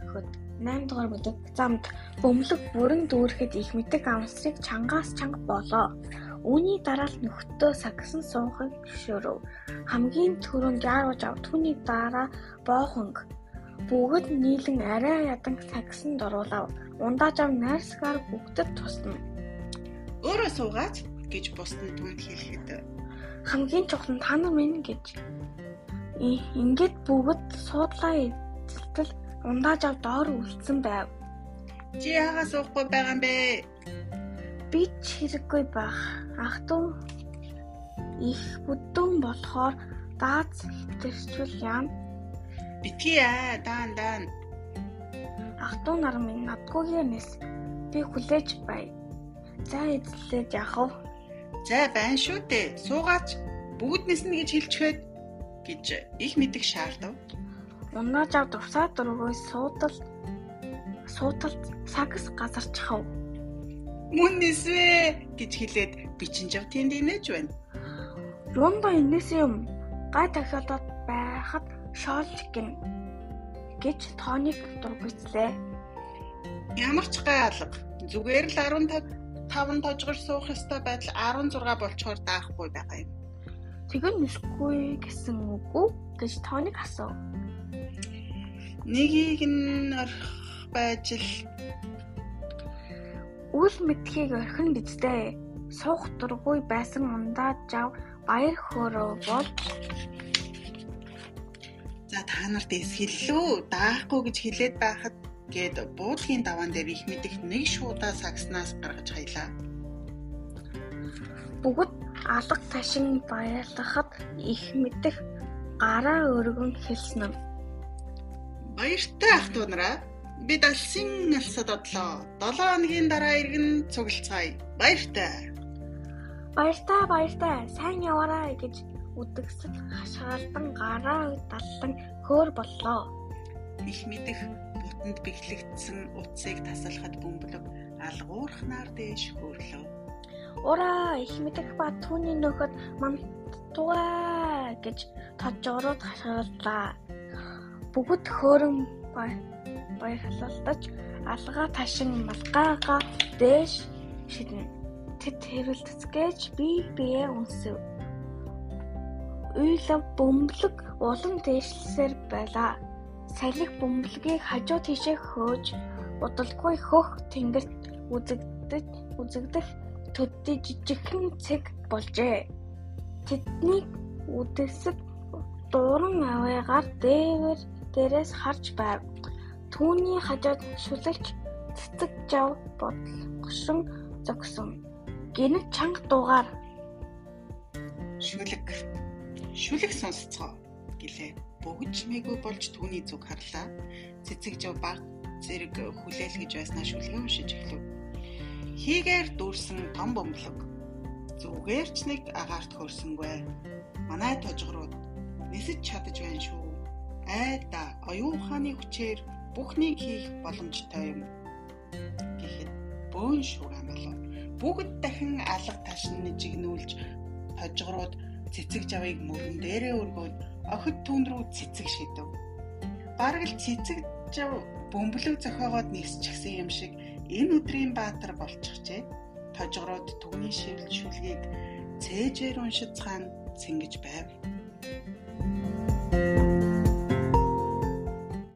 нөхөд 8 дугаар бүдэг замд бөмбөлөг бүрэн дүүрэхэд их мэддэг амсрыг чангаас чанга болоо. Үүний дараа л нөхөдөө сагсан суухыг зөвшөөрөв. Хамгийн түрүүнд яарууж ав түүний дараа боохонг бүгд нийлэн арай ядан сагсан дуруулав. Ундааж ав найрсгаар бүгдэд тусна. Өөрөө суугаач гэж бусдад түнд хэлэхэд хамгийн чухал та нар минь гэж ингээд бүгд суудлаа эзэлтэл ундааж ав доор үлдсэн байв. Чи яагаад суухгүй байгаа юм бэ? Би ч хэрэггүй байх. Ах トゥ их бүдүүн болохоор дааз хэтэрчүүл яам. Битгий аа даан даан. Ах トゥ нар минь надгүйгээс би хүлээж бай. За эзлээд яах вэ? За байна шүү дээ. Суугаач бүгд нэснэ гэж хэлчихээд гэж их мэдих шаардав. Ундааж ав дурсаа дургуй суудал суудалд сагс газарчхав. Мөн нэсвэ гэж хэлээд бичинжав тэнд инээж байна. Юунда инээс юм гай дахиадад байхад шоолж гин гэж тооныг дургуйцлээ. Ямар ч гай алга. Зүгээр л 15 5 тожгор суух ёстой байдал 16 болчоор даахгүй байгаа юм. Тэгвэл нэсгүй гэсэн үг үү гэж тооныг асуув. Нэгийг нь орох байж л үл мэдхийг орхин бидтэй суух дургүй байсан ундаа жав баяр хөөрөө бол За та нарт эсгэллүү даахгүй гэж хэлээд байхад гээд буудгийн даваан дээр их мэдих нэг шуудаа сагснаас гаргаж хаялаа. Бүгд алга ташин баярлахад их мэдих гараа өргөн хэлсэн юм. Баяртай ах トゥ нараа бид алсын алсад одлоо. 7 хоногийн дараа иргэн цуглацгаая. Баяртай. Баяртай баяртай сайн яваарай гэж үдгсэл хашаалдан гараа даллан хөөр боллоо. Их мэдих бутанд бэхлэгдсэн утсыг тасалхад бөмбөлөг алгуурхнаар дээш хөөрлөө. Ураа их мэдэх ба түүний нөхөд мантугаа гэж тожроод хашааллаа. Бүгд хөөрөн баярлалдаж алгаа ташин малгайгаа дээш шиднэ. Тэд хэрэлдэцгээж бие бие үнсэв. Уйлав бөмбөлөг улам дээшлсээр байлаа салхи бөмбөлгийг хажуу тийшээ хөөж удалгүй хөх тэнгэрт үзэгдэж үзэгдэх төдий жижигхэн цэг болжээ. Тэдний үдэсэг дууран аваагаар дээвэр дээрээс харж байв. Түүний хажууд шүлэгч цэцэг жав бодлогошин зогсон. Гинэг чанга дуугаар шүлэг шүлэг сонсцгоо гэлээ бөгжмээгүй болж түүний зүг харлаа. Цэцэг жав баг зэрэг хүлээлгэж байснаа шүлгэн уншиж эхлэв. Хийгээр дүүрсэн том бөмбөлөг. Зүгээр ч нэг агаарт хөрсөнгүй. Манай тожгорууд нисэж чадаж байна шүү. Айда оюун ухааны хүчээр бүхнийг хийх боломжтой юм. Гэхэд бөөн шугам болов. Бүгд дахин алга ташны жигнүүлж тожгорууд цэцэг жавыг мөрөн дээрээ өргөөд охид түүн рүү цэцэг шидэв. Бараг л цэцэг жав бөмбөлөг зохиогоод нисчихсэн юм шиг энэ өдрийн баатар болчихжээ. Тожгороод түүний шивл шүлгийг цээжээр уншицгаан цэнгэж байв.